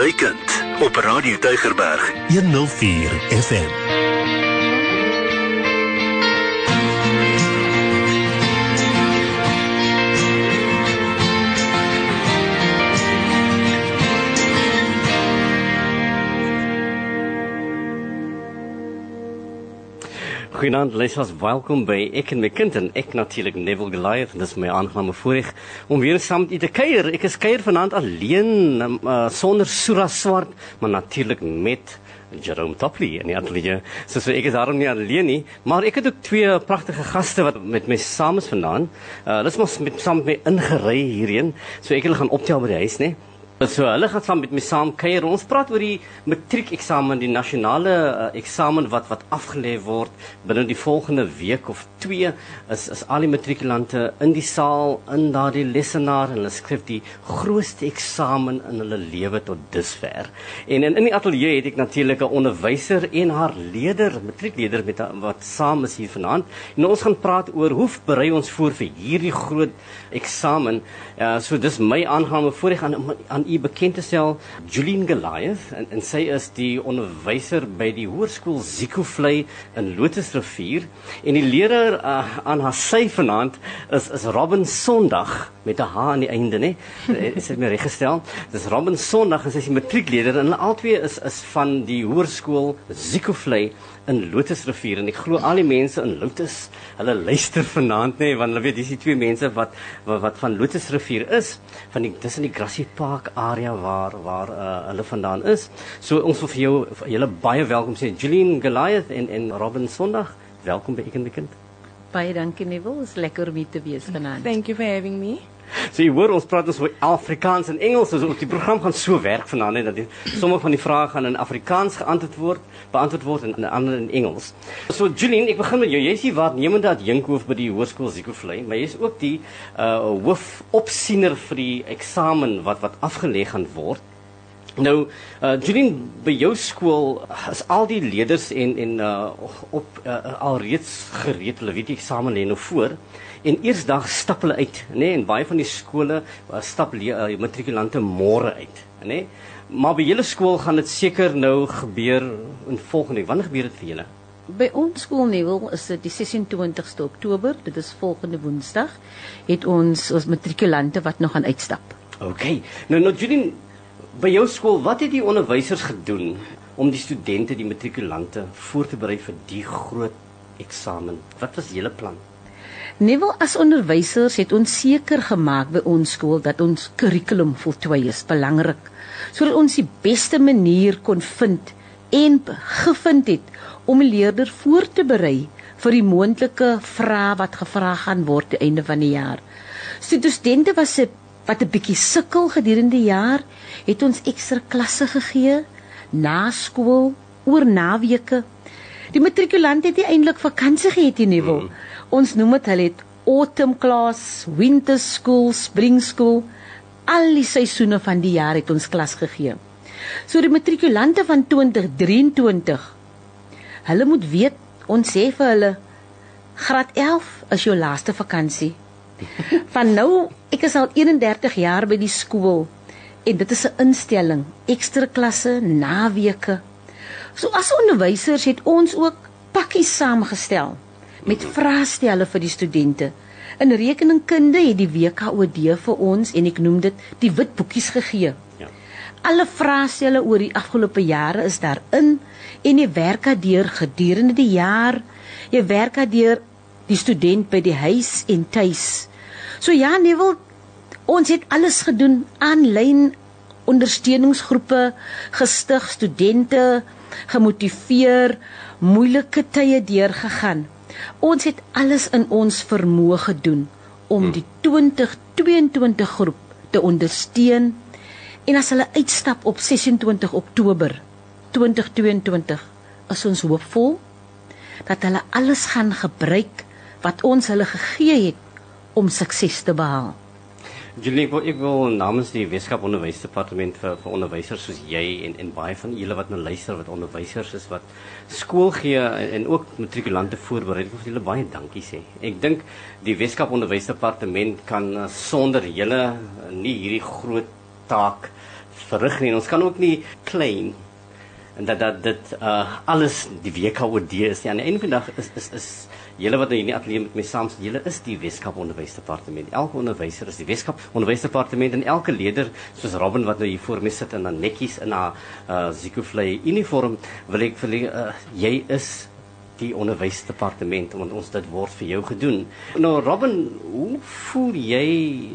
my kind op Radio Tygerberg 104 FM. Goeienaand, luisters, welkom by Ek en my kind en ek natuurlik Neville Goliath en dis my aangename voorreg om weer saam met u te kuier. Ek is kuier vanaand alleen uh, sonder Sura Swart, maar natuurlik met Jerome Topley in die ateljee. So so ek is daarom nie alleen nie, maar ek het ook twee pragtige gaste wat met my saam is vanaand. Uh, hulle is mos met saam met my ingery hierheen. So ek wil gaan optel by die huis, né? So hulle gaan saam met my saam kuier. Ons praat oor die matriekeksamen, die nasionale uh, eksamen wat wat afgelê word binne die volgende week of 2 is is al die matrikulante in die saal in daardie lesenaar en hulle skryf die grootste eksamen in hulle lewe tot dusver. En in in die ateljee het ek natuurlik 'n onderwyser en haar leerder, matriekleerder met wat saam is hier vanaand. En ons gaan praat oor hoe berei ons voor vir hierdie groot eksamen. Uh, so dis my aangename voorreg aan aan u bekend te stel Julian Goliath en, en sy is die onderwyser by die hoërskool Ziekoflei in Lotusrivier. En die leerder uh, aan haar sy vanaand is is Robin Sondag met 'n H aan die einde nê is dit my reggestel dis Robin Sondag en sy is die matriekleerder en hulle albei is is van die hoërskool Ziekoflei in Lotusrivier en ek glo al die mense in Lotus hulle luister vanaand nê want hulle weet dis die twee mense wat wat, wat van Lotusrivier is van die dis in die Grassy Park area waar waar uh, hulle vandaan is. So ons wil vir jou vir julle baie welkom sê Julian Goliath en en Robin Sondag. Welkom by Ekende Kind. Baie dankie Neville, is lekker om hier te wees vanaand. Thank you for having me. So jy hoor ons praat ons oor Afrikaans en Engels, so die program gaan so werk vanaand net dat sommige van die vrae gaan in Afrikaans geantwoord word, beantwoord word en ander in Engels. So Julian, ek begin met jou. Jy is die waarnemende adjunkhoof by die Hoërskool Ziekoflei, maar jy is ook die uh hoof opsiener vir die eksamen wat wat afgelê gaan word. Nou, uh Julian, by jou skool is al die leerders en en uh op uh, alreeds gereed, hulle weet die eksamen lê nou voor. En eersdag stap hulle uit, nê, nee, en baie van die skole uh, stap uh, matrikulante môre uit, nê. Nee. Maar by julle skool gaan dit seker nou gebeur in volgende. Wanneer gebeur dit vir julle? By ons skool Neville is dit die 26ste Oktober, dit is volgende Woensdag, het ons ons matrikulante wat nog gaan uitstap. OK. Nou nou Julian, by jou skool, wat het die onderwysers gedoen om die studente, die matrikulante voor te berei vir die groot eksamen? Wat was julle plan? Neville as onderwysers het ons seker gemaak by ons skool dat ons kurrikulum voltooi is, belangrik, sodat ons die beste manier kon vind en gevind het om 'n leerder voor te berei vir die moontlike vrae wat gevra gaan word te einde van die jaar. Studente was se wat 'n bietjie sukkel gedurende die jaar, het ons ekstra klasse gegee na skool oor naweke. Die matrikulante het nie eintlik vakansie gehad nie, Neville. Mm ons noem dit hulle het autumn class, winter school, spring school. Al die seisoene van die jaar het ons klas gegee. So die matrikulante van 2023 hulle moet weet ons sê vir hulle graad 11 is jou laaste vakansie. Van nou, ek is al 31 jaar by die skool en dit is 'n instelling, ekstra klasse, naweke. So as onderwysers het ons ook pakkies saamgestel met vraestelle vir die studente. In rekeningkunde het die WKOD vir ons en ek noem dit die wit boekies gegee. Ja. Alle vraestelle oor die afgelope jare is daarin en jy werk daardeur gedurende die jaar. Jy werk daardeur die student by die huis en tuis. So ja, nee wil ons het alles gedoen aanlyn ondersteuningsgroepe gestig, studente gemotiveer, moeilike tye deurgegaan. Ons het alles in ons vermoë gedoen om hmm. die 2022 groep te ondersteun. En as hulle uitstap op 26 Oktober 2022, is ons hoopvol dat hulle alles gaan gebruik wat ons hulle gegee het om sukses te behaal. Julie, ek wil, ek wil namens die Weskaap Onderwysdepartement vir vir onderwysers soos jy en en baie van julle wat nou luister wat onderwysers is wat skool gee en, en ook matrikulante voorberei, ek wil julle baie dankie sê. Ek dink die Weskaap Onderwysdepartement kan uh, sonder julle uh, nie hierdie groot taak verrig nie. Ons kan ook nie claim en dat dat dit uh alles die WKOD is. Ja, aan die einde van die dag is is is julle wat in die ateljee met my saam sit, julle is die Weskaap Onderwysdepartement. Elke onderwyser is die Weskaap Onderwysdepartement en elke leerder soos Robin wat nou hier voor my sit en dan netjies in haar uh Zikofly uniform wil ek vir uh, jy is die onderwysdepartement want ons dit word vir jou gedoen. Nou Robin, hoe voel jy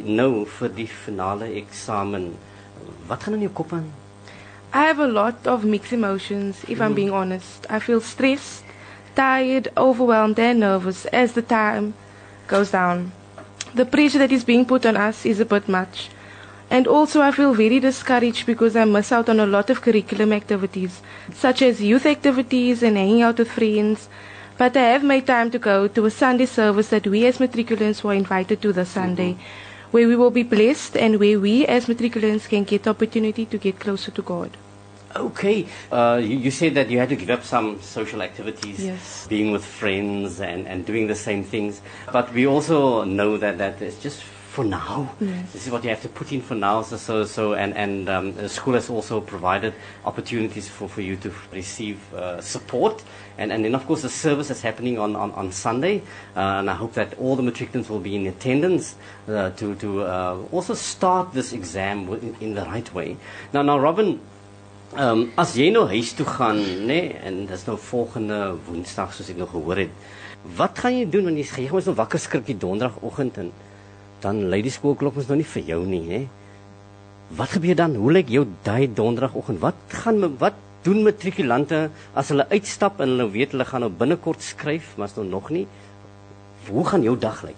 nou vir die finale eksamen? Wat gaan in jou kop aan? I have a lot of mixed emotions, if mm. I'm being honest. I feel stressed, tired, overwhelmed, and nervous as the time goes down. The pressure that is being put on us is a bit much. And also, I feel very discouraged because I miss out on a lot of curriculum activities, such as youth activities and hanging out with friends. But I have made time to go to a Sunday service that we as matriculants were invited to this Sunday, mm-hmm. where we will be blessed and where we as matriculants can get the opportunity to get closer to God. Okay. Uh, you, you, said that you had to give up some social activities, yes. being with friends and, and doing the same things. But we also know that that it's just for now. Yes. This is what you have to put in for now. So, so, so and, and um, the school has also provided opportunities for, for you to receive uh, support. And, and then, of course, the service is happening on, on, on Sunday. Uh, and I hope that all the matriculants will be in attendance uh, to, to uh, also start this exam in, in the right way. Now, now, Robin, Ehm um, as jy nou huis toe gaan, nê, nee, en dis nou volgende Woensdag soos ek nou gehoor het. Wat gaan jy doen wanneer jy gaan nou wakker skrik die Donderdagoggend en dan lei die skoolklok mos nou nie vir jou nie, nê? Wat gebeur dan? Hoe lyk jou daai Donderdagoggend? Wat gaan wat doen matrikulante as hulle uitstap en hulle weet hulle gaan nou binnekort skryf, maar is nou nog nie. Hoe gaan jou dag lyk?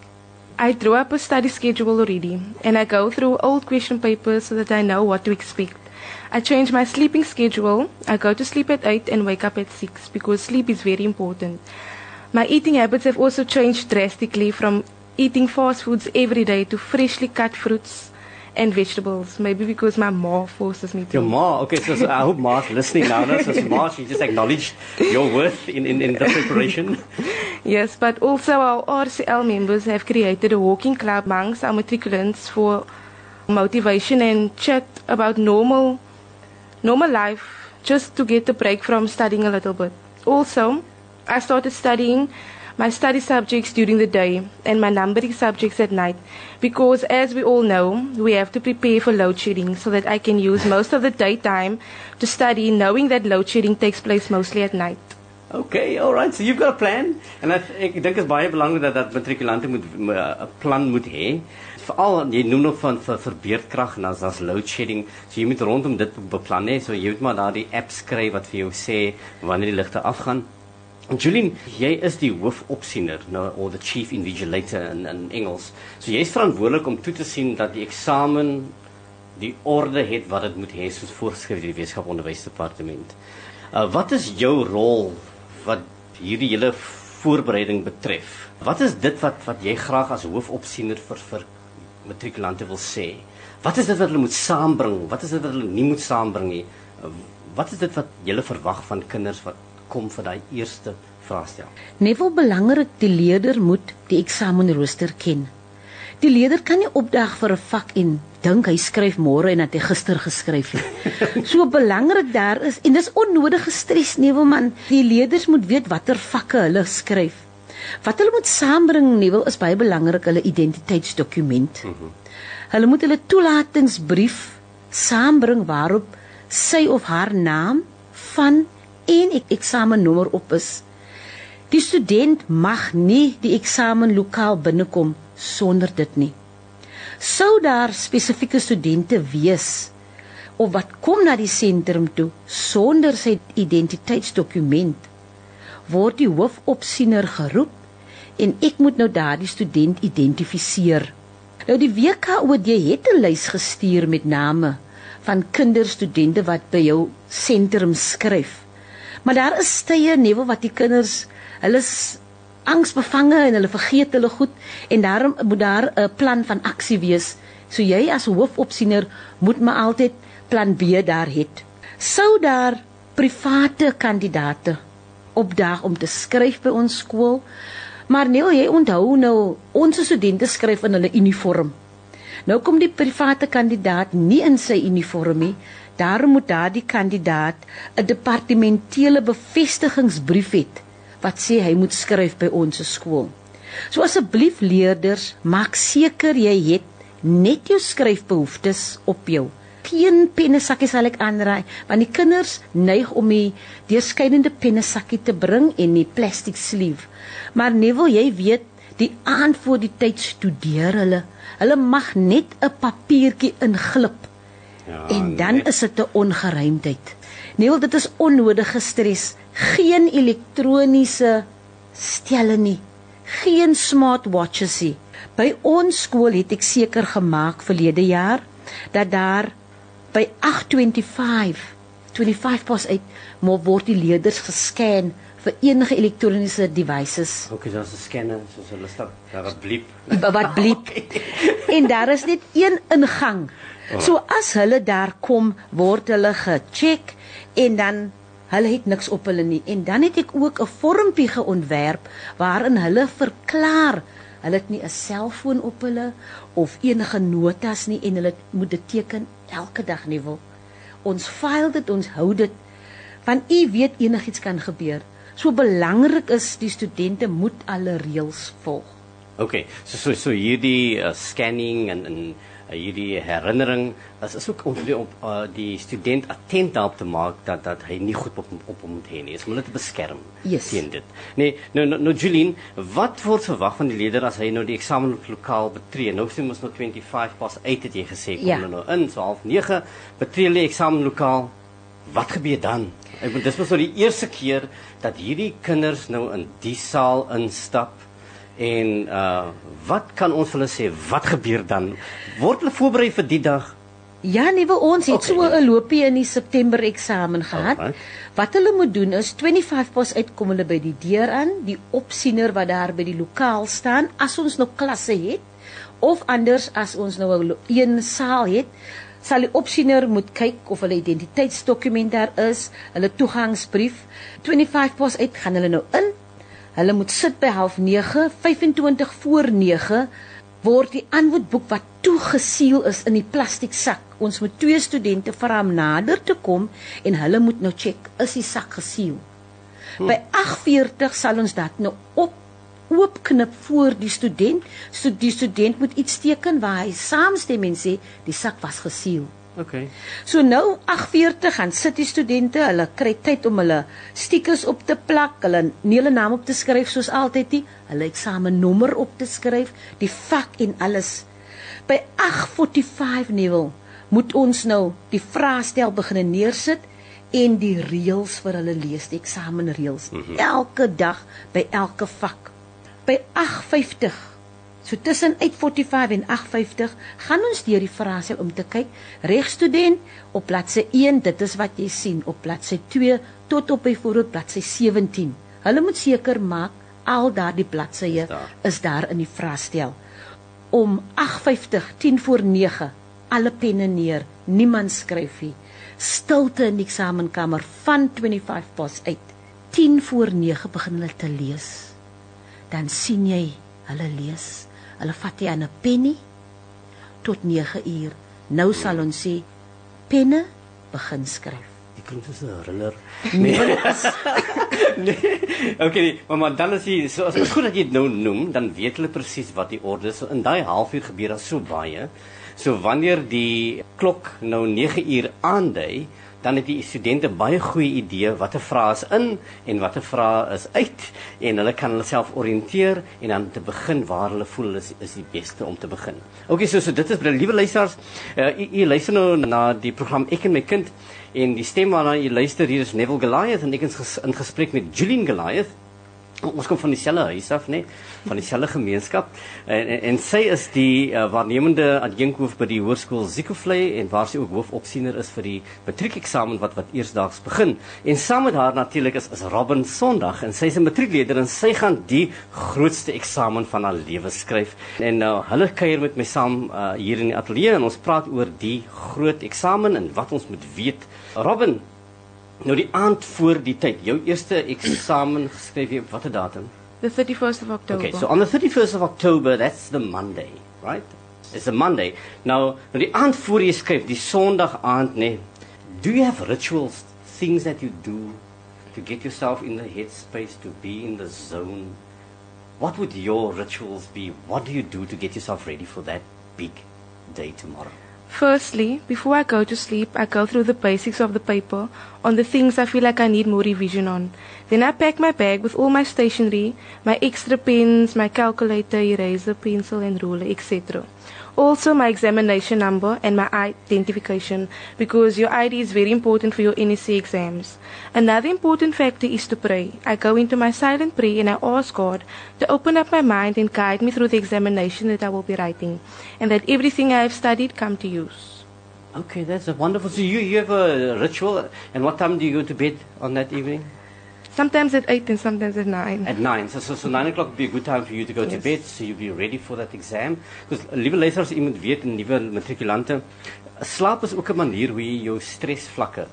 I drew up a study schedule already and I go through old question papers so that I know what to expect. I change my sleeping schedule. I go to sleep at 8 and wake up at 6 because sleep is very important. My eating habits have also changed drastically from eating fast foods every day to freshly cut fruits and vegetables. Maybe because my mom forces me to. Your mom? Okay, so, so I hope mom's listening now. No? So mom, she just acknowledged your worth in, in, in the preparation. yes, but also our RCL members have created a walking club amongst our matriculants for motivation and chat about normal normal life just to get a break from studying a little bit. Also, I started studying my study subjects during the day and my numbering subjects at night because as we all know, we have to prepare for load shedding so that I can use most of the daytime to study knowing that load shedding takes place mostly at night. Okay, all right. So you've got a plan and I ek dink is baie belangrik dat dat matrikulante moet eh, 'n plan moet hê veral jy noem nog van vir verbeerdkrag en as as load shedding. So jy moet rondom dit beplan hè. So jy moet maar daardie app skryf wat vir jou sê wanneer die ligte afgaan. En Julien jy is die hoofopsiener nou or the chief invigilator in in Engels. So jy is verantwoordelik om toe te sien dat die eksamen die orde het wat dit moet hê soos voorgeskryf deur die wetenskap onderwysdepartement uh, wat is jou rol wat hierdie hele voorbereiding betref? Wat is dit wat wat jy graag as hoofopsiener vir vir matrikulante wil sê. Wat is dit wat hulle moet saambring? Wat is dit wat hulle nie moet saambring nie? Wat is dit wat jy verwag van kinders wat kom vir daai eerste vraestel? Nevol belangrik die leerder moet die eksamenrooster ken. Die leerder kan nie opdag vir 'n vak en dink hy skryf môre en dat hy gister geskryf het. so belangrik daar is en dis onnodige stres Nevelman. Die leerders moet weet watter vakke hulle skryf. Wat hulle moet saambring Nuwel is baie belangrik hulle identiteitsdokument. Mm -hmm. Hulle moet hulle toelatingsbrief saambring waarop sy of haar naam van en ek eksamennommer op is. Die student mag nie die eksamenlokaal binnekom sonder dit nie. Sou daar spesifieke studente wees of wat kom na die sentrum toe sonder sy identiteitsdokument word die hoofopsiener geroep en ek moet nou daardie student identifiseer. Nou die WKOD het 'n lys gestuur met name van kinderstudente wat by jou sentrum skryf. Maar daar is tye newe wat die kinders hulle is angsbevange en hulle vergeet hulle goed en daarom moet daar 'n plan van aksie wees. So jy as hoofopsiener moet maar altyd plan B daar hê. Sou daar private kandidate opdaag om te skryf by ons skool. Maar nee, jy onthou nou, ons studente skryf in hulle uniform. Nou kom die private kandidaat nie in sy uniform nie. Daarom moet daardie kandidaat 'n departementele bevestigingsbrief hê wat sê hy moet skryf by ons skool. So asseblief leerders, maak seker jy het net jou skryfbehoeftes op jou. Geen pennesakkie sal ek aanraai want die kinders neig om die deurskynende pennesakkie te bring en die plastiek sleeve. Maar nie wil jy weet die aand voor die tyd studeer hulle. Hulle mag net 'n papiertjie inglip Ja, en dan nee. is dit 'n ongeruimdheid. Nee, dit is onnodige stres. Geen elektroniese stelle nie. Geen smartwatches nie. By ons skool het ek seker gemaak verlede jaar dat daar by 825 25 pas uit moet word die leerders gescan vir enige elektroniese devices. Okay, daar's 'n scanner soos hulle stap daar wat bliep. Wat bliep. en daar is net een ingang Oh. So as hulle daar kom, word hulle gecheck en dan hulle het niks op hulle nie. En dan het ek ook 'n vormpie geontwerp waarin hulle verklaar hulle het nie 'n selfoon op hulle of enige notas nie en hulle moet dit teken elke dag nie wil. Ons file dit, ons hou dit want u weet enigiets kan gebeur. So belangrik is die studente moet alle reëls volg. OK, so so so hierdie uh, scanning en en hierdie herinnering is is ook om die, op uh, die student attent daarop te maak dat dat hy nie goed op op hom moet hê nie. Is om hulle te beskerm yes. teen dit. Nee, nou nou, nou Julien, wat word verwag van die leerder as hy nou die eksamenlokaal betree? Nou sien ons nou 25 pas uit het jy gesê kom ja. nou in so half 9 betree die eksamenlokaal. Wat gebeur dan? Ek bedoel dis mos nou die eerste keer dat hierdie kinders nou in die saal instap En uh wat kan ons hulle sê? Wat gebeur dan? Word hulle voorberei vir die dag? Ja, nee, ons het okay, so 'n loopie in die September eksamen gehad. Okay. Wat hulle moet doen is 25 pas uitkom hulle by die deur aan, die opsiener wat daar by die lokaal staan, as ons nou klasse het of anders as ons nou 'n een saal het, sal die opsiener moet kyk of hulle identiteitsdokument daar is, hulle toegangsbrief. 25 pas uit gaan hulle nou in Hulle moet sit by 09:30, 25 voor 9 word die antwoordboek wat toegesiel is in die plastiek sak. Ons moet twee studente vra om nader te kom en hulle moet nou check is die sak gesiel. Hm. By 8:40 sal ons dit nou op oopknip voor die student. So die student moet iets teken waar hy saamstem en sê die sak was gesiel. Okay. So nou 8:40 gaan sit die studente, hulle kry tyd om hulle stickers op te plak, hulle nie hulle naam op te skryf soos altyd nie, hulle eksamennommer op te skryf, die vak en alles. By 8:45 nuwel moet ons nou die vraestel begin neersit en die reëls vir hulle lees, die eksamenreëls. Mm -hmm. Elke dag by elke vak. By 8:50 So tussen 8:45 en 8:50 gaan ons deur die frase om te kyk. Regstudent op bladsy 1, dit is wat jy sien op bladsy 2 tot op byvoorbeeld bladsy 17. Hulle moet seker maak al daardie bladsye is daar in die vraestel. Om 8:50, 10 voor 9, alle penne neer, niemand skryf nie. Stilte in die eksamenkamer van 25 pas uit. 10 voor 9 begin hulle te lees. Dan sien jy hulle lees Hulle vat jy aan 'n penny tot 9 uur. Nou sal ons sê penne begin skryf. Ek klink soos 'n thriller. Nee. nee. Okay, maar, maar dan is dit so as dit goed dat jy dit nou noem, dan weet hulle presies wat die orde is. In daai halfuur gebeur daar so baie. So wanneer die klok nou 9 uur aandui, dan het die studente baie goeie idee watter vrae is in en watter vrae is uit en hulle kan hulle self oriënteer en dan te begin waar hulle voel is is die beste om te begin. Okay, so so dit is baie liewe luisters. Uh, u, u luister nou na die program Ek en my kind en die stem waarna u luister hier is Neville Goliath en ek is in gesprek met Julian Goliath. Ons kom van dieselfde huis af, nê, van dieselfde gemeenskap. En, en en sy is die uh, waarnemende adjunkhoof by die hoërskool Ziekoflei en waar sy ook hoofopsiener is vir die matriekeksamen wat wat eersdaags begin. En saam met haar natuurlik is is Robin Sondag en sy is 'n matriekleerder en sy gaan die grootste eksamen van haar lewe skryf. En nou uh, hulle kuier met my saam uh, hier in die ateljee en ons praat oor die groot eksamen en wat ons moet weet. Robin, Nou die aand voor die tyd, jou eerste eksamen geskryf jy watter datum? The 31st of October. Okay, so on the 31st of October, that's the Monday, right? It's a Monday. Now, nou die aand voor jy skryf, die Sondag aand, nê. Do you have rituals, things that you do to get yourself in the headspace to be in the zone? What would your rituals be? What do you do to get yourself ready for that big day tomorrow? Firstly, before I go to sleep, I go through the basics of the paper on the things I feel like I need more revision on. Then I pack my bag with all my stationery, my extra pens, my calculator, eraser, pencil and ruler, etc. Also my examination number and my identification because your ID is very important for your NSC exams. Another important factor is to pray. I go into my silent prayer and I ask God to open up my mind and guide me through the examination that I will be writing and that everything I have studied come to use. Okay, that's a wonderful. So you, you have a ritual, and what time do you go to bed on that evening? Sometimes at 8 and sometimes at 9. At nine. So, so, so nine o'clock would be a good time for you to go to Yes. bed, so you'll be ready for that exam. Because, liewe luisteraars, u moet weet, nuwe matrikulante, slaap is ook 'n manier hoe jy jou stresvlakke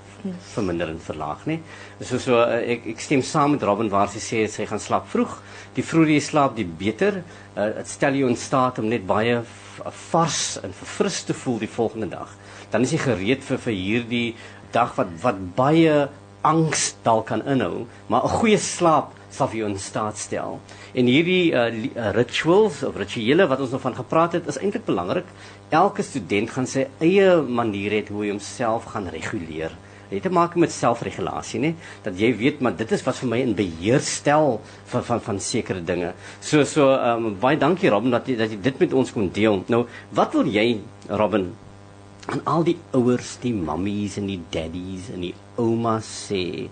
verminder en verlaag, né? So so uh, ek ek stem saam met Robin waar sy sê sy gaan slaap vroeg. Die vroeër jy slaap, die beter. Uh, Dit stel jou in staat om net baie v- vars en verfris te voel die volgende dag. Dan is jy gereed vir vir hierdie dag wat wat baie angs dalk kan inhou, maar 'n goeie slaap sal vir jou in staat stel. En hierdie uh, rituals of rituele wat ons nou van gepraat het, is eintlik belangrik. Elke student gaan sy eie manier hê hoe hy homself gaan reguleer. Dit het te maak met selfregulasie, nê? Dat jy weet maar dit is wat vir my in beheer stel van van van sekere dinge. So so ehm um, baie dankie Robin dat jy dat jy dit met ons kon deel. Nou, wat wil jy Robin aan al die ouers, die mammies en die daddies en die oumas sê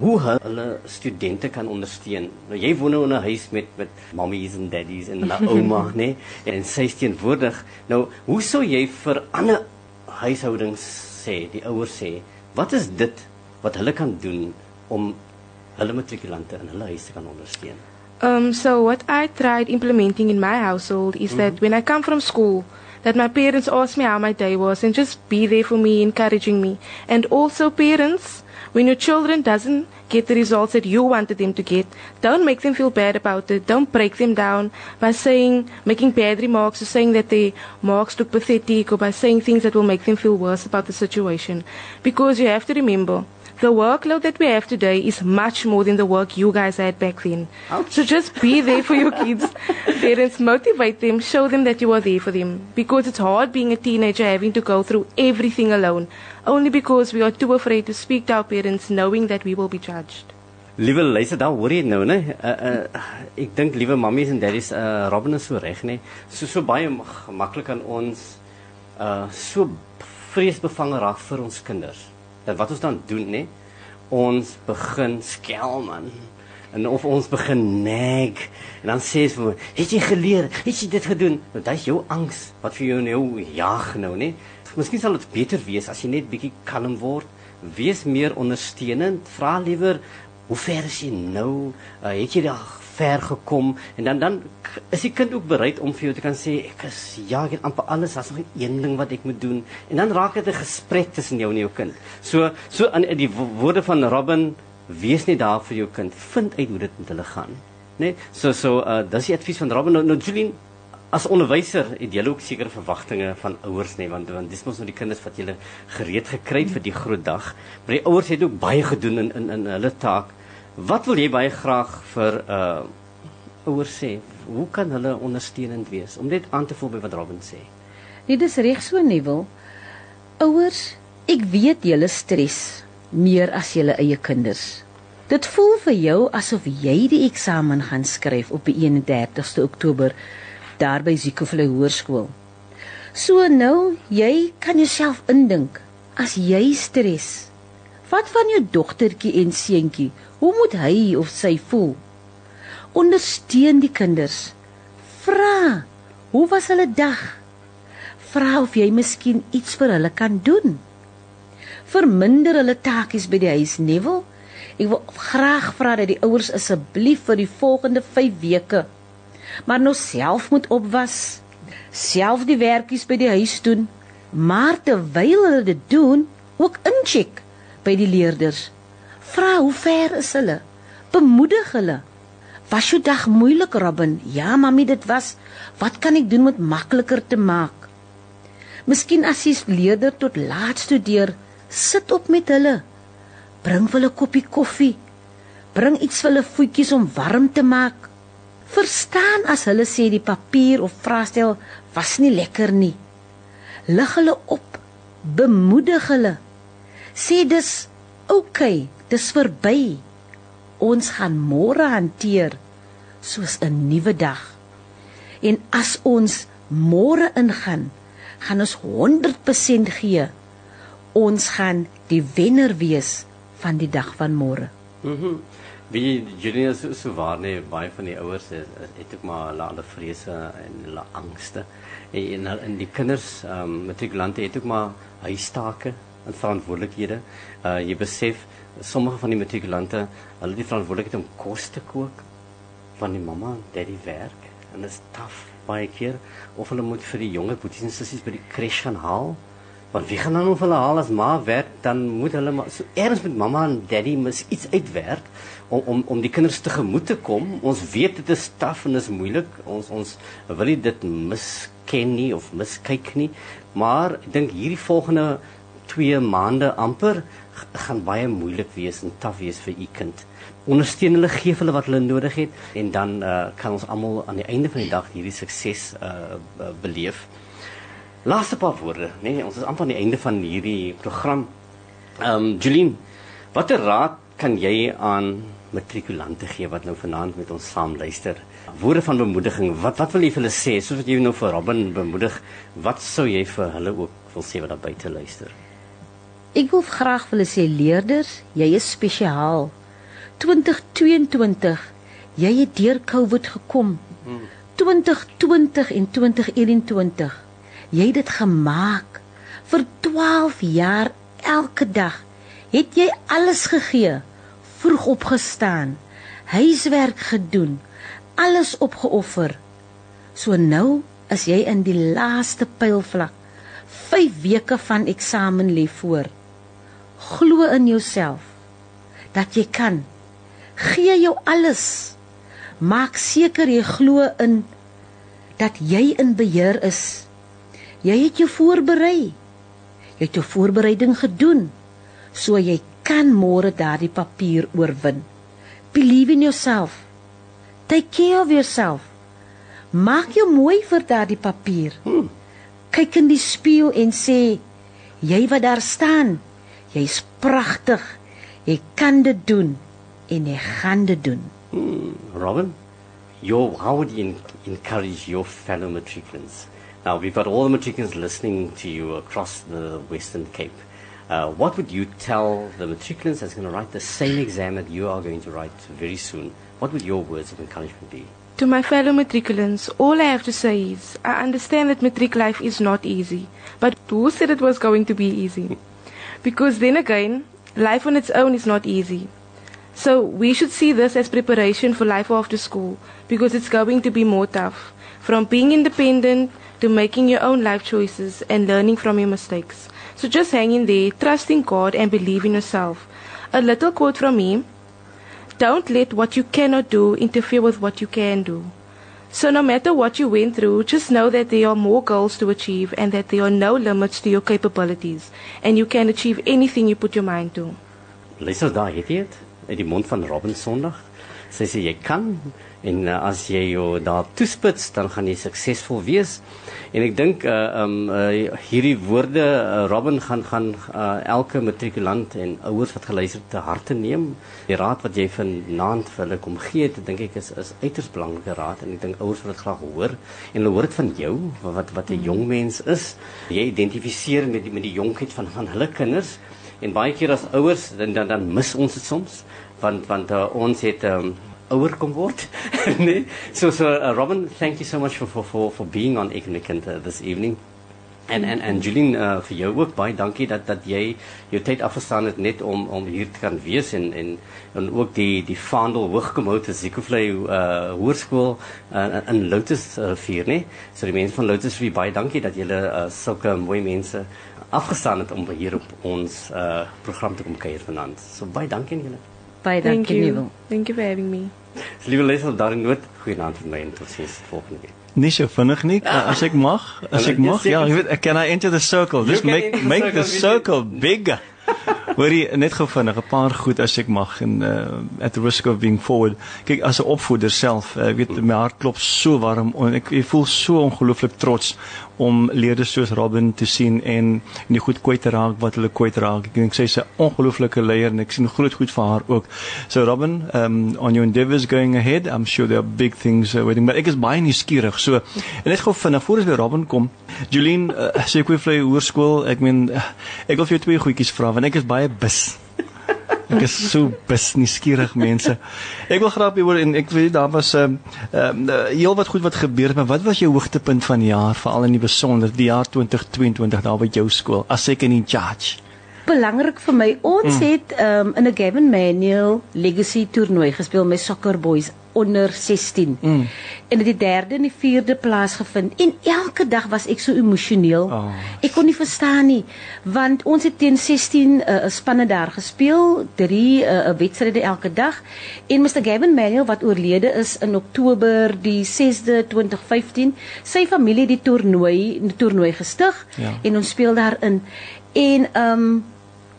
hoe hulle studente kan ondersteun. Nou jy woon nou in 'n huis met met mammies en daddies en 'n ouma, né? En sy is teenwoordig. Nou, hoe sou jy vir ander huishoudings sê, die ouers sê, wat is dit wat hulle kan doen om hulle matrikulante in hulle huis te kan ondersteun? Um, so what I tried implementing in my household is that when I come from school, that my parents asked me how my day was and just be there for me, encouraging me. And also parents, when your children doesn't get the results that you wanted them to get, don't make them feel bad about it. Don't break them down by saying, making bad remarks or saying that their marks look pathetic or by saying things that will make them feel worse about the situation. Because you have to remember, the workload that we have today is much more than the work you guys had back then. So just be there for your kids. Parents, motivate them, show them that you are there for them. Because it's hard being a teenager having to go through everything alone, only because we are too afraid to speak to our parents knowing that we will be judged. Liewe luister, dan hoor jy nou, né? Uh, uh, ek dink liewe mammies en daddies, uh, Robin is so reg, né? So so baie maklik aan ons uh so vreesbevange raak vir ons kinders. Dat wat ons dan doen, né? Ons begin skel man. En of ons begin nag en dan sê jy vir my, "Het jy geleer? Het jy dit gedoen?" Nou dis jou angs wat vir jou nou jag nou, né? Miskien sal dit beter wees as jy net bietjie kalm word. Wees meer ondersteunend. Vra liewer, "Hoe ver is jy nou? Uh, het jy daar ver gekom?" En dan dan is die kind ook bereid om vir jou te kan sê, "Ek is ja, ek het amper alles, daar's nog een ding wat ek moet doen." En dan raak dit 'n gesprek tussen jou en jou kind. So so in die wo- woorde van Robin wees net daar vir jou kind. Vind uit hoe dit met hulle gaan. Né? So so uh dis die advies van Robin nou, nou Julien as onderwyser het jy ook sekere verwagtinge van ouers nê want want dis mos nou die kinders wat jy gereed gekry het vir die groot dag. Maar die ouers het ook baie gedoen in in in hulle taak. Wat wil jy baie graag vir uh ouers sê? Hoe kan hulle ondersteunend wees om net aan te voel by wat Robin sê? Nee, dis reg so nuwel. Ouers, ek weet julle stres meer as julle eie kinders. Dit voel vir jou asof jy die eksamen gaan skryf op die 31ste Oktober daar by Ziekhovlei Hoërskool. So nou, jy kan jouself indink as jy stres. Wat van jou dogtertjie en seentjie? Hoe moet hy of sy voel? Ondersteun die kinders. Vra, hoe was hulle dag? Vra of jy miskien iets vir hulle kan doen. Verminder hulle taakies by die huis, Neville. Ek wil graag vra dat die ouers asseblief vir die volgende 5 weke maar nou self moet opwas, self die werkies by die huis doen, maar terwyl hulle dit doen, ook incheck by die leerders. Vra hoe ver is hulle? Bemoedig hulle. Was jou dag moeilik, Robin? Ja, mami, dit was. Wat kan ek doen om dit makliker te maak? Miskien as jy leerder tot laat studeer, sit op met hulle. Bring hulle 'n koppie koffie. Bring iets vir hulle voetjies om warm te maak. Verstaan as hulle sê die papier of vraestel was nie lekker nie. Lig hulle op. Bemoedig hulle. Sê dis oukei, okay, dis verby. Ons gaan môre hanteer soos 'n nuwe dag. En as ons môre ingaan, gaan ons 100% gee. Ons gaan die wenner wees van die dag van môre. Mhm. Mm Wie Julius so, so waar nee baie van die ouers het, het ook maar hulle alle vrese en hulle angste en en, en die kinders ehm um, matrikulante het ook maar huistake en verantwoordelikhede. Uh jy besef sommige van die matrikulante hulle die verantwoordelikheid om kos te kook van die mamma en daddy werk. En dit is taaf baie keer of hulle moet vir die jonger boeties en sissies by die crash gaan haal. Want wie gaan dan nou hulle haal as ma werk? Dan moet hulle maar so erns met mamma en daddy mis iets uitwerk om om om die kinders te gemoed te kom. Ons weet dit is taaf en is moeilik. Ons ons wil nie dit misken nie of miskyk nie. Maar ek dink hierdie volgende 2 maande amper gaan baie moeilik wees en taaf wees vir u kind. Ondersteun hulle, gee hulle wat hulle nodig het en dan uh, kan ons almal aan die einde van die dag hierdie sukses uh, beleef. Laaste paar woorde, nee, ons is amper aan die einde van hierdie program. Ehm um, Julien, watter raad kan jy aan matrikulante gee wat nou vanaand met ons saam luister? Woorde van bemoediging. Wat wat wil jy vir hulle sê? Soos wat jy nou vir Robin bemoedig, wat sou jy vir hulle ook wil sê wat daar buite luister? Ek wil graag hulle sê leerders, jy is spesiaal. 2022, jy het deur COVID gekom. 2020 en 2021, jy het dit gemaak vir 12 jaar elke dag. Het jy alles gegee, vroeg opgestaan, huiswerk gedoen, alles opgeoffer. So nou is jy in die laaste pylvlak. 5 weke van eksamen lê voor glo in jouself dat jy kan. Gee jou alles. Maak seker jy glo in dat jy in beheer is. Jy het jou voorberei. Jy het jou voorbereiding gedoen so jy kan môre daardie papier oorwin. Believe in yourself. Take care of yourself. Maak jou mooi vir daardie papier. Hmm. kyk in die spieël en sê jy wat daar staan Jy's pragtig. Jy kan dit doen en jy gaan dit doen. Hmm, Robin, your how would you encourage your fellow matriculants? Now we've got all the matriculants listening to you across the Western Cape. Uh, what would you tell the matriculants that's going to write the same exam that you are going to write very soon? What would your words of encouragement be? To my fellow matriculants, all I have to say is I understand that matric life is not easy, but who said it was going to be easy? Because then again, life on its own is not easy. So we should see this as preparation for life after school because it's going to be more tough. From being independent to making your own life choices and learning from your mistakes. So just hang in there, trust in God and believe in yourself. A little quote from me. Don't let what you cannot do interfere with what you can do. So no matter what you went through, just know that there are more goals to achieve and that there are no limits to your capabilities and you can achieve anything you put your mind to. Lisa daai het dit uit die mond van Robin Sondag. Sy sê jy kan en uh, as jy jou daar toespits dan gaan jy suksesvol wees. En ek dink uh um uh, hierdie woorde uh, Robin gaan gaan uh, elke matrikulant en ouers wat geluister te harte neem. Die raad wat jy vanaand vir hulle kom gee, dit dink ek is is uiters belangrike raad en ek dink ouers wil dit graag hoor en hulle hoor dit van jou wat wat 'n jong mens is. Jy identifiseer met die met die jonkheid van van hulle kinders en baie keer as ouers dan dan, dan mis ons dit soms want want uh, ons het um, ouer kom word nee. So so uh, Robin thank you so much for for for, for being on Ignitant uh, this evening. En en en Julian uh, vir jou ook baie dankie dat dat jy jou tyd afgestaan het net om om hier te kan wees en en en ook die die Vaandel Hooggemoute Ziekoflei uh hoërskool uh, in Lotus uh, vier nê so die mense van Lotus vir baie dankie dat julle uh, sulke mooi mense afgestaan het om hier op ons uh program te kom kuier vanaand. So baie dankie aan julle. Baie dankie, Thank you. Thank you for having me. Liewe Leslie, daarin nood goeienaand vir my en tot sins volgende week. Nie so vinnig nie, as ek mag, as ek mag. Ja, jy weet, ek kan I enter the circle. Just make make the circle bigger. Hoorie net gou vinnig 'n paar goed as ek mag en uh, at the risk of being forward. Kyk as 'n opvoeder self, ek uh, weet my hart klop so warm en ek, ek voel so ongelooflik trots om leerders soos Robin te sien en nie goed kwyt te raak wat hulle kwyt raak. Ek dink sy is 'n ongelooflike leier en ek sien groot goed vir haar ook. So Robin, um on your endeavors going ahead, I'm sure there are big things uh, waiting, but ek is baie nuuskierig. So en net gou vinnig voor ons by Robin kom. Julien, uh, sê ek wil vir jou hoërskool, ek meen ek wil vir jou twee goedjies vra want ek is baie bus. Ek is so besnuuskierig mense. Ek wil graag hoor en ek weet daar was 'n um, um, heel wat goed wat gebeur het, maar wat was jou hoogtepunt van die jaar, veral in die besonder die jaar 2022 daar by jou skool as ek in charge? Belangrik vir my, ons mm. het um, in 'n Gavin Manuel Legacy toernooi gespeel met Soccer Boys onder 16. Mm. En dit die derde en die vierde plaas gevind en elke dag was ek so emosioneel. Oh. Ek kon nie verstaan nie want ons het teen 16 'n uh, spanne daar gespeel, drie 'n uh, uh, wedstryde elke dag en Mr Gavin Manuel wat oorlede is in Oktober die 6de 2015, sy familie die toernooi die toernooi gestig ja. en ons speel daarin. En ehm um,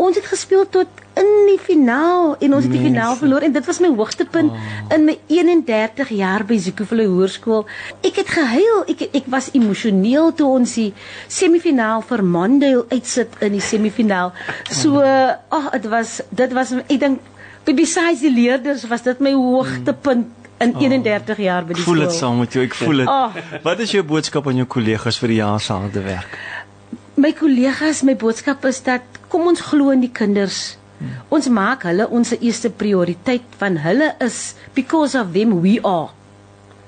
ons het gespeel tot in die finaal en ons het die finaal verloor en dit was my hoogtepunt oh. in my 31 jaar by Zikofle Hoërskool. Ek het gehuil, ek ek was emosioneel toe ons die semifinaal vir Mondale uitsit in die semifinaal. So ag oh, dit was dit was ek dink besides die leerders was dit my hoogtepunt in 31 oh. jaar by die skool. Voel dit saam met jou, ek voel dit. Oh. Wat is jou boodskap aan jou kollegas vir die jaar se harde werk? My kollegas, my boodskap is dat kom ons glo in die kinders. Ons maak hulle ons eerste prioriteit van hulle is because of them we are.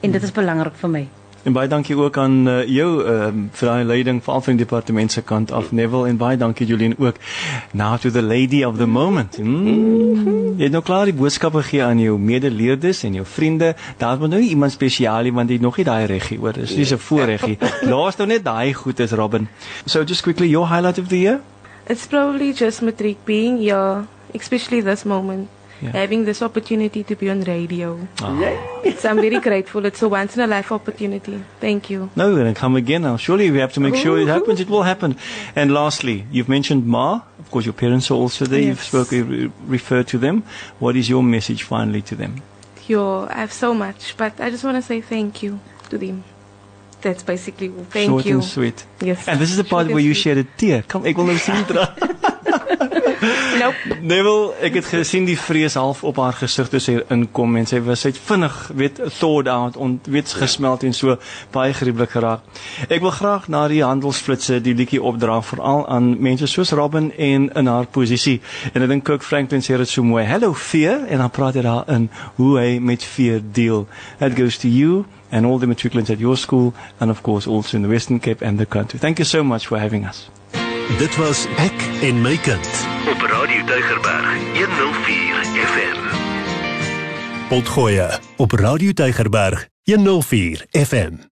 En dit is belangrik vir my. En baie dankie ook aan uh, jou uh, vir daai leiding veral van die departement se kant af Neville en baie dankie Jolien ook. Now to the lady of the moment. Mm. Jy het nou klaar die boodskappe gegee aan jou medeleerders en jou vriende. Daar moet nou iemand spesiaal iemand wat nog nie daai reggie oor is. Dis 'n voorreggie. Laat nou net daai goed is Robin. So just quickly your highlight of the year? It's probably just matric being here, especially this moment. Yeah. Having this opportunity to be on radio. Ah. Oh. So I'm very grateful. It's a once in a life opportunity. Thank you. No, we're going to come again now. Surely we have to make sure it happens. It will happen. And lastly, you've mentioned Ma. Of course, your parents are also there. Yes. You've spoken, referred to them. What is your message finally to them? Yo, I have so much, but I just want to say thank you to them. That's basically thank Short you. Short and sweet. Yes. And this is the part where you shed a tear. Come, ek wil nou sien dra. nope. Neville, ek het gesien die vrees half op haar gesig toe sy inkom en sy was uit vinnig weet thought out en weet gesmelt en so baie gruwelik geraak. Ek wil graag na die handelsflitsse die liedjie opdra veral aan mense soos Robin en in haar posisie. En ek dink Kirk Franklin sê dit so mooi. Hello fear en dan praat hy daarin hoe hy met fear deel. That goes to you and all the matriculants at your school and of course also in the Western Cape and the country. Thank you so much for having us. Dit was ek en my kind op Radio Tygerberg 104 FM. Potgoe op Radio Tygerberg 104 FM.